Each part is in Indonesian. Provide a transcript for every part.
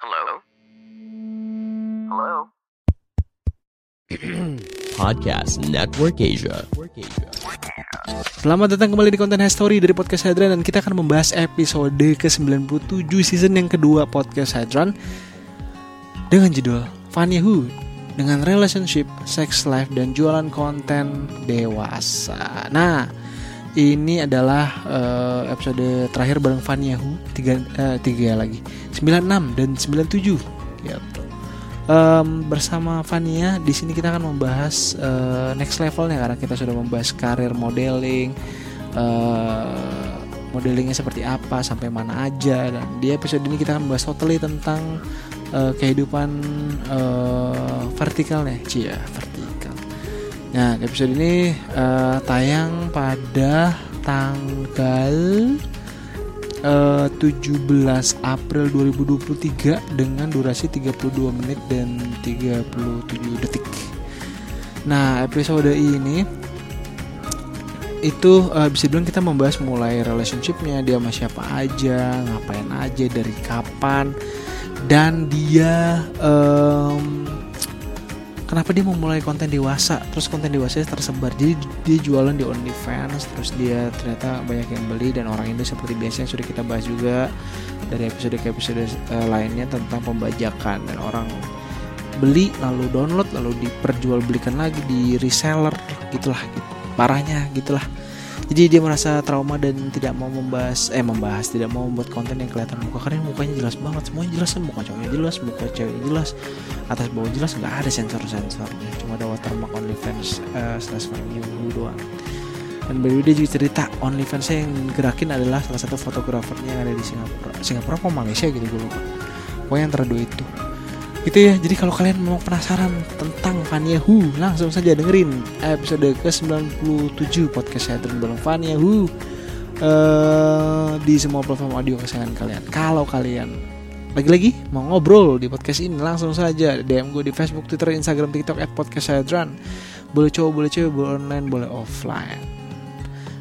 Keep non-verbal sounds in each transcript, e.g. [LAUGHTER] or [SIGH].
Hello? Hello? [CLEARS THROAT] Podcast Network Asia. Selamat datang kembali di konten Story dari Podcast Hydran dan kita akan membahas episode ke-97 season yang kedua Podcast Hydran dengan judul Fun Yahoo dengan relationship, sex life, dan jualan konten dewasa. Nah, ini adalah uh, episode terakhir bareng Fun Yahoo tiga, uh, tiga lagi. 96 dan 97 gitu. Um, bersama Fania di sini kita akan membahas uh, next levelnya. Karena kita sudah membahas karir modeling, uh, modelingnya seperti apa sampai mana aja. Dan di episode ini kita akan membahas totally tentang uh, kehidupan uh, vertikalnya, cia vertikal. Nah episode ini uh, tayang pada tanggal uh, 17 April 2023 dengan durasi 32 menit dan 37 detik. Nah, episode ini itu uh, bisa bilang kita membahas mulai relationshipnya dia sama siapa aja, ngapain aja, dari kapan, dan dia um, kenapa dia mau mulai konten dewasa? Terus konten dewasa tersebar. Jadi dia jualan di OnlyFans terus dia ternyata banyak yang beli dan orang ini seperti biasa yang sudah kita bahas juga dari episode ke episode uh, lainnya tentang pembajakan. Dan orang beli lalu download lalu diperjualbelikan lagi di reseller gitulah gitu. parahnya gitulah jadi dia merasa trauma dan tidak mau membahas eh membahas tidak mau membuat konten yang kelihatan muka karena mukanya jelas banget semuanya jelas muka cowoknya jelas muka ceweknya jelas atas bawah jelas nggak ada sensor sensornya cuma ada watermark OnlyFans uh, slash value doang. Dan baru dia juga cerita OnlyFans yang gerakin adalah salah satu fotografernya yang ada di Singapura Singapura apa Malaysia gitu gue lupa. Pokoknya antara dua itu gitu ya jadi kalau kalian mau penasaran tentang Fania Hu langsung saja dengerin episode ke 97 podcast saya bareng Fania Hu. Uh, di semua platform audio kesayangan kalian. Kalau kalian lagi-lagi mau ngobrol di podcast ini langsung saja DM gue di Facebook, Twitter, Instagram, TikTok at podcast boleh cowok, boleh cewek, boleh online, boleh offline.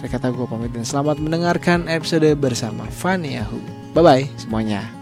Terima kata gue pamit dan selamat mendengarkan episode bersama Fania Hu. Bye bye semuanya